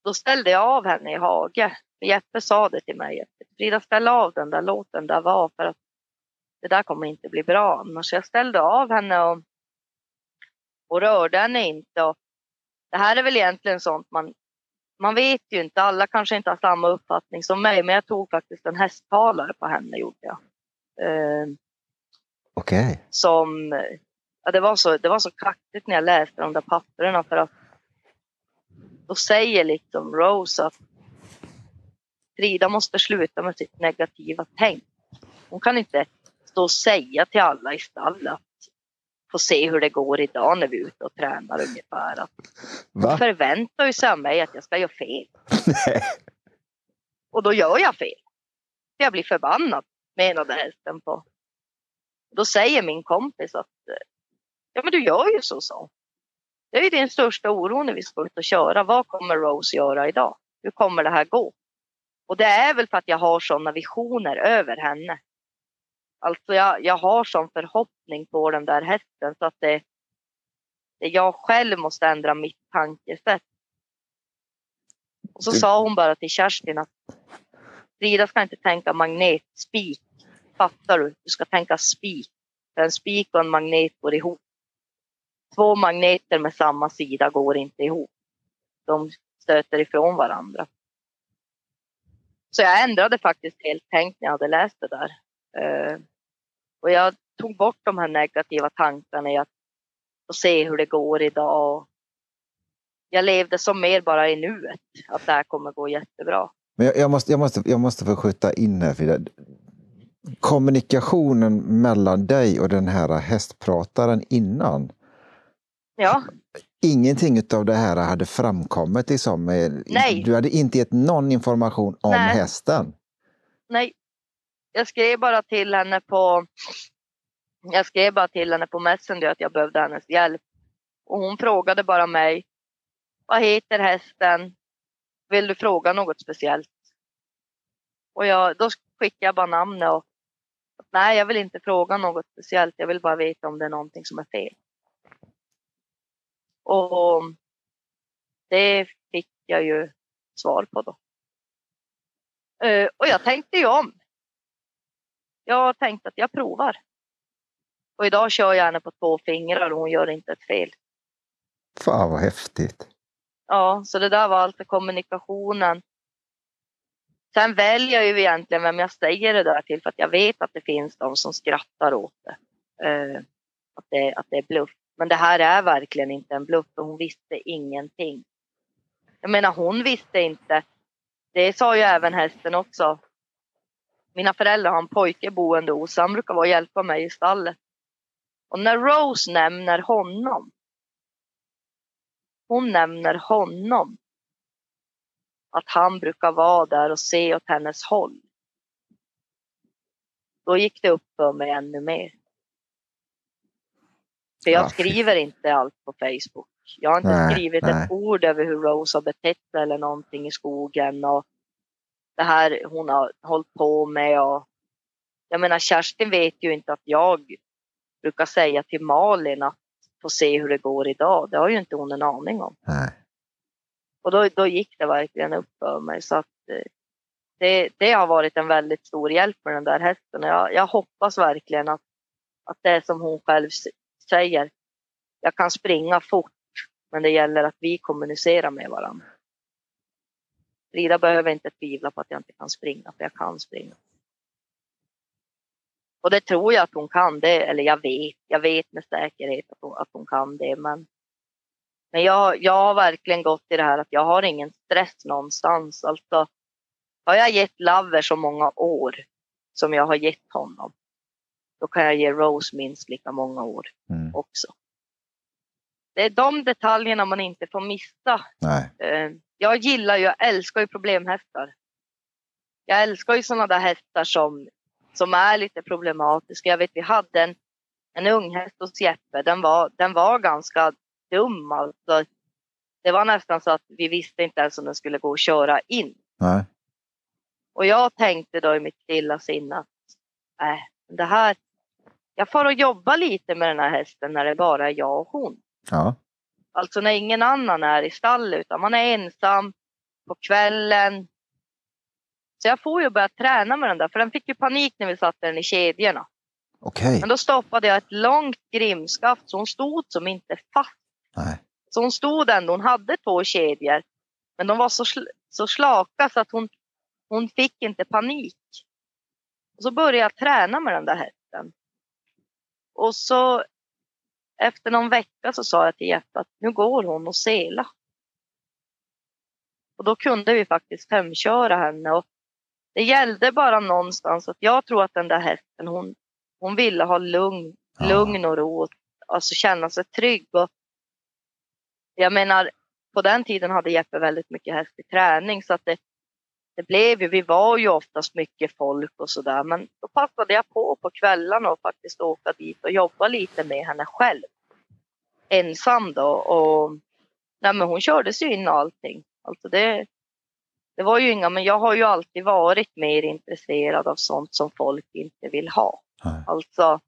då ställde jag av henne i hage. Jeppe sa det till mig. Frida ställ av den där, låt den där vara för att det där kommer inte bli bra. Men så jag ställde av henne och, och rörde henne inte. Och det här är väl egentligen sånt man, man vet ju inte. Alla kanske inte har samma uppfattning som mig. Men jag tog faktiskt en hästtalare på henne gjorde jag. Eh, Okej. Okay. Som, ja, det, var så, det var så kaxigt när jag läste de där papperna för att då säger liksom Rose att Frida måste sluta med sitt negativa tänk. Hon kan inte stå och säga till alla i stallet få se hur det går idag när vi är ute och tränar ungefär. Att Va? förväntar ju sig av mig att jag ska göra fel. och då gör jag fel. Jag blir förbannad, menade hästen på. Då säger min kompis att ja men du gör ju så så. Det är ju din största oro när vi ska ut och köra. Vad kommer Rose göra idag? Hur kommer det här gå? Och det är väl för att jag har sådana visioner över henne. Alltså jag, jag har sån förhoppning på den där hästen så att det, det jag själv måste ändra mitt tankesätt. Och så du... sa hon bara till Kerstin att Frida ska inte tänka magnet, spik. Fattar du? Du ska tänka spik. En spik och en magnet går ihop. Två magneter med samma sida går inte ihop. De stöter ifrån varandra. Så jag ändrade faktiskt helt tänkt när jag hade läst det där. Och jag tog bort de här negativa tankarna i att se hur det går idag. Jag levde som mer bara i nuet, att det här kommer gå jättebra. Men jag, jag, måste, jag, måste, jag måste få skjuta in här, Frida. Kommunikationen mellan dig och den här hästprataren innan. Ja. Ingenting av det här hade framkommit. Liksom. Nej. Du hade inte gett någon information om Nej. hästen. Nej. Jag skrev bara till henne på jag skrev bara till henne på Messenger att jag behövde hennes hjälp. Och hon frågade bara mig. Vad heter hästen? Vill du fråga något speciellt? Och jag, då skickade jag bara namnet och nej, jag vill inte fråga något speciellt. Jag vill bara veta om det är någonting som är fel. Och det fick jag ju svar på då. Eh, och jag tänkte ju om. Jag tänkte att jag provar. Och idag kör jag henne på två fingrar och hon gör inte ett fel. Fan vad häftigt. Ja, så det där var alltså kommunikationen. Sen väljer jag ju egentligen vem jag säger det där till för att jag vet att det finns de som skrattar åt det. Eh, att, det att det är bluff. Men det här är verkligen inte en bluff för hon visste ingenting. Jag menar hon visste inte. Det sa ju även hästen också. Mina föräldrar har en pojke boende hos han brukar vara och hjälpa mig i stallet. Och när Rose nämner honom. Hon nämner honom. Att han brukar vara där och se åt hennes håll. Då gick det upp för mig ännu mer. För jag skriver inte allt på Facebook. Jag har inte Nej, skrivit nej. ett ord över hur Rose har betett sig eller någonting i skogen. Och det här hon har hållit på med. Och jag menar Kerstin vet ju inte att jag brukar säga till Malin att få se hur det går idag. Det har ju inte hon en aning om. Nej. Och då, då gick det verkligen upp för mig. Så att eh, det, det har varit en väldigt stor hjälp med den där hästen. Jag, jag hoppas verkligen att, att det är som hon själv säger. Jag kan springa fort, men det gäller att vi kommunicerar med varandra. Frida behöver inte tvivla på att jag inte kan springa, för jag kan springa. Och det tror jag att hon kan, det, eller jag vet, jag vet med säkerhet att hon, att hon kan det. Men, men jag, jag har verkligen gått i det här att jag har ingen stress någonstans. Alltså, har jag gett Lover så många år som jag har gett honom, då kan jag ge Rose minst lika många år Mm. också. Det är de detaljerna man inte får missa. Nej. Jag gillar ju, jag älskar ju problemhästar. Jag älskar ju sådana där hästar som, som är lite problematiska. Jag vet vi hade en, en ung häst hos Jeppe. Den var, den var ganska dum alltså. Det var nästan så att vi visste inte ens om den skulle gå att köra in. Nej. Och jag tänkte då i mitt stilla sinne att äh, det här, jag får att jobba lite med den här hästen när det bara är jag och hon. Ja. Alltså när ingen annan är i stallet utan man är ensam på kvällen. Så jag får ju börja träna med den där för den fick ju panik när vi satte den i kedjorna. Okej. Men då stoppade jag ett långt grimskaft så hon stod som inte fast. Nej. Så hon stod ändå, hon hade två kedjor. Men de var så, sl- så slaka så att hon, hon fick inte panik. Och så började jag träna med den där hästen. Och så efter någon vecka så sa jag till Jeppe att nu går hon och sela. Och då kunde vi faktiskt hemköra henne. Och det gällde bara någonstans att jag tror att den där hästen hon, hon ville ha lugn, Ja. lugn och ro. Alltså känna sig trygg. Och jag menar, på den tiden hade Jeppe väldigt mycket häst i träning så att det, det blev ju, vi var ju oftast mycket folk och sådär men då passade jag på på kvällarna och faktiskt åka dit och jobba lite med henne själv. Ensam då och nej men hon körde sig in och allting. Alltså det, det var ju inga, men jag har ju alltid varit mer intresserad av sånt som folk inte vill ha. Nej. Alltså,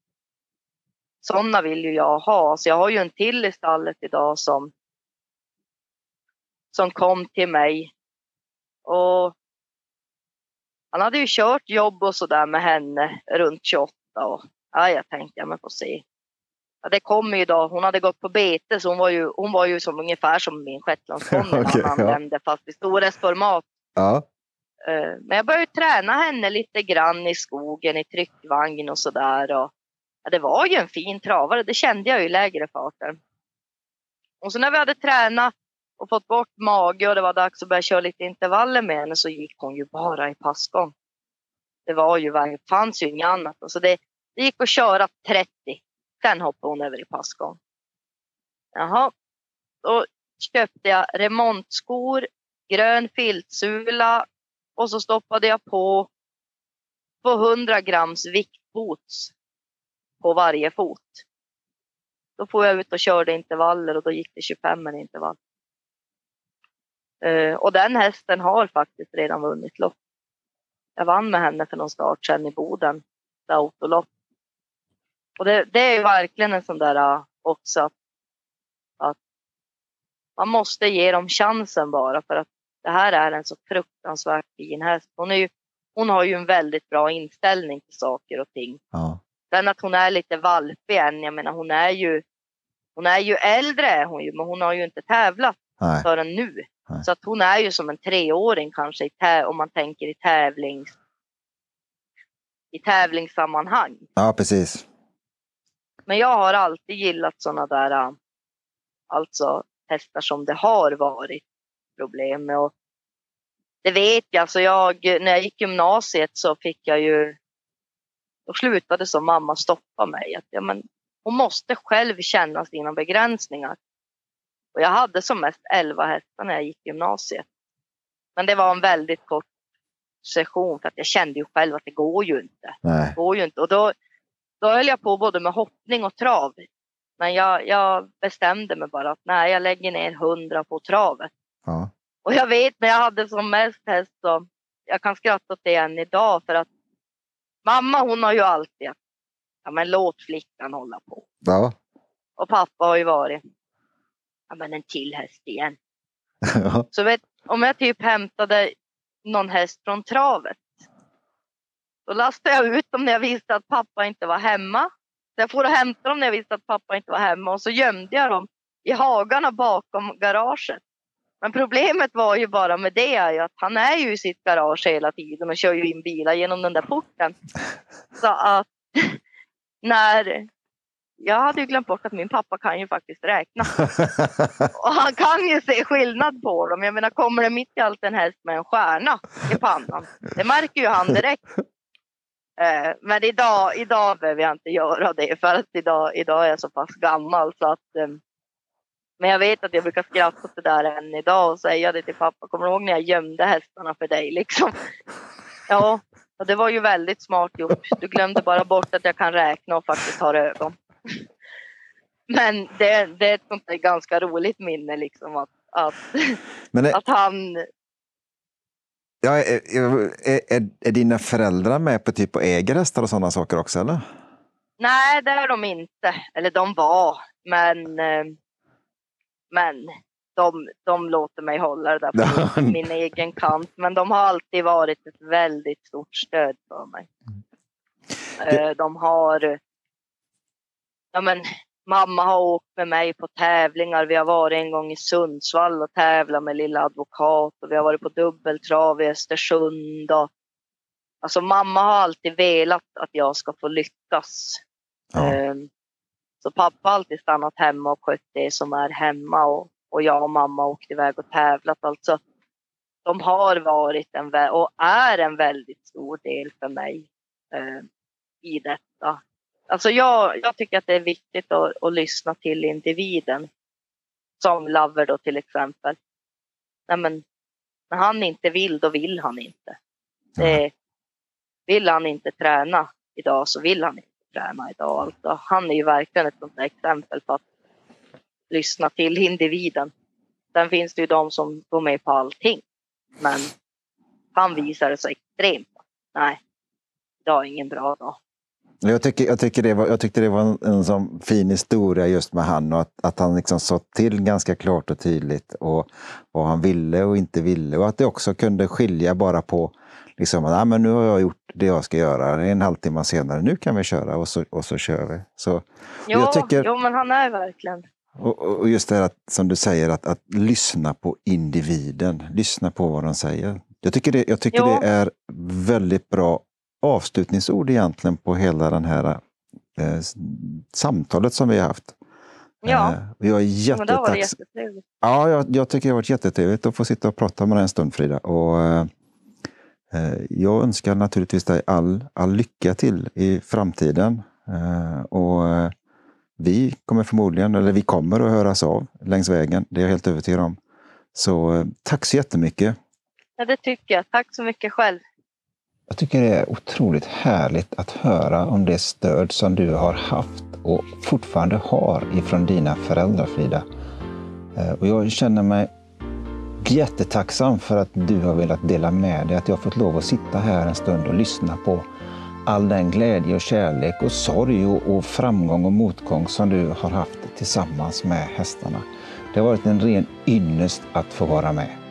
sådana vill ju jag ha. Så jag har ju en till i stallet idag som, som kom till mig. Och han hade ju kört jobb och sådär med henne runt 28. Och, ja, jag tänkte, ja men får se. Ja, det kommer ju idag. Hon hade gått på bete så hon var ju, hon var ju som, ungefär som min shetlandsponny Okej, han ja. använde fast i storhästformat. Ja. Eh, men jag började träna henne lite grann i skogen, i tryckvagn och sådär. Ja, det var ju en fin travare, det kände jag ju i lägre farter. Och så när vi hade tränat och fått bort mage och det var dags att börja köra lite intervaller med henne så gick hon ju bara i passgång. Det var ju, fanns ju inget annat. Alltså det, det gick att köra 30. Sen hoppade hon över i passgång. Jaha, då köpte jag remontskor, grön filtsula och så stoppade jag på 200 grams viktboots på varje fot. Då får jag ut och körde intervaller och då gick det 25 en intervall. Eh, och den hästen har faktiskt redan vunnit lopp. Jag vann med henne för någon start sedan i Boden, autolopp. Och det, det är verkligen en sån där uh, också att, att man måste ge dem chansen bara för att det här är en så fruktansvärt fin häst. Hon, är ju, hon har ju en väldigt bra inställning till saker och ting. Ja. Sen att hon är lite valpig än, jag menar hon är ju, hon är ju äldre är hon ju, men hon har ju inte tävlat Nej. förrän nu. Nej. Så att hon är ju som en treåring kanske om man tänker i tävlings i tävlingssammanhang. ja, precis. Men jag har alltid gillat sådana där, äh, alltså hästar som det har varit problem med. Och det vet jag, så jag, när jag gick gymnasiet så fick jag ju, då slutade som mamma stoppa mig. Att, ja, men, hon måste själv känna sina begränsningar. Och jag hade som mest 11 hästar när jag gick gymnasiet. Men det var en väldigt kort session för att jag kände ju själv att det går ju inte. Nej. Det går ju inte. Och då, då höll jag på både med hoppning och trav. Men jag, jag bestämde mig bara att nej, jag lägger ner hundra på travet. Ja. Och jag vet när jag hade som mest häst så jag kan skratta åt det än idag för att mamma hon har ju alltid ja men låt flickan hålla på. Ja. Och pappa har ju varit ja men en till häst igen. Ja. Så vet, om jag typ hämtade någon häst från travet. Då lastade jag ut dem när jag visste att pappa inte var hemma. Så jag får och hämta dem när jag visste att pappa inte var hemma och så gömde jag dem i hagarna bakom garaget. Men problemet var ju bara med det är ju att han är ju i sitt garage hela tiden och kör ju in bilar genom den där porten. Så att när jag hade ju glömt bort att min pappa kan ju faktiskt räkna. Och han kan ju se skillnad på dem. Jag menar, kommer det mitt i allt en häst med en stjärna i pannan? Det märker ju han direkt. Eh, men idag, idag behöver jag inte göra det för att idag, idag är jag så pass gammal så att eh, men jag vet att jag brukar skratta åt det där än idag och säga det till pappa. Kommer du ihåg när jag gömde hästarna för dig liksom? Ja, och det var ju väldigt smart gjort. Du glömde bara bort att jag kan räkna och faktiskt har ögon. Men det, det är ett sånt där ganska roligt minne liksom att, att, är, att han... ja, är, är, är, dina föräldrar med på typ och äger hästar och sådana saker också eller? Nej, det är de inte. Eller de var, men... eh, Men de, de låter mig hålla det där på min, min egen kant. Men de har alltid varit ett väldigt stort stöd för mig. Eh, De har... Ja, men mamma har åkt med mig på tävlingar. Vi har varit en gång i Sundsvall och tävlat med Lilla Advokat. Och vi har varit på dubbeltrav i Östersund. Och, alltså mamma har alltid velat att jag ska få lyckas. Ja. Ehm, Så pappa har alltid stannat hemma och skött det som är hemma och, och jag och mamma har åkt iväg och tävlat. Alltså, de har varit en, och är en väldigt stor del för mig eh, i detta. Alltså jag, jag tycker att det är viktigt att, att lyssna till individen. Som Lover då till exempel. Nej, men, när han inte vill, då vill han inte. Det, vill han inte träna idag så vill han inte träna idag. Alltså, han är ju verkligen ett sånt exempel på att lyssna till individen. Sen finns det ju de som går med på allting. Men han visar det så extremt. Nej, idag är ingen bra dag. Jag, tycker, jag, tycker det var, jag tyckte det var en, en sån fin historia just med han och att, att han liksom sa till ganska klart och tydligt och vad han ville och inte ville och att det också kunde skilja bara på liksom att ah, men nu har jag gjort det jag ska göra, en halvtimme senare, nu kan vi köra och så, och så kör vi. Så, Jo, jag tycker- jo, men han är verkligen. och, och just det här att, som du säger, att, att lyssna på individen, lyssna på vad de säger. Jag tycker, det, jag tycker Ja. det är väldigt bra avslutningsord egentligen på hela den här eh, samtalet som vi har haft. Ja. Eh, jag är men det jättetacksam. jättetrevligt. Ja, jag, jag tycker det har varit jättetrevligt att få sitta och prata med dig en stund Frida. Och, eh, eh, jag önskar naturligtvis dig all, all lycka till i framtiden. Eh, och eh, vi kommer förmodligen, eller vi kommer att höras av längs vägen. Det är jag helt övertygad om. Så tack så jättemycket. Ja, det tycker jag. Tack så mycket själv. Jag tycker det är otroligt härligt att höra om det stöd som du har haft och fortfarande har ifrån dina föräldrar Frida. Eh, och jag känner mig jättetacksam för att du har velat dela med dig, att jag har fått lov att sitta här en stund och lyssna på all den glädje och kärlek och sorg och, och framgång och motgång som du har haft tillsammans med hästarna. Det har varit en ren ynnest att få vara med.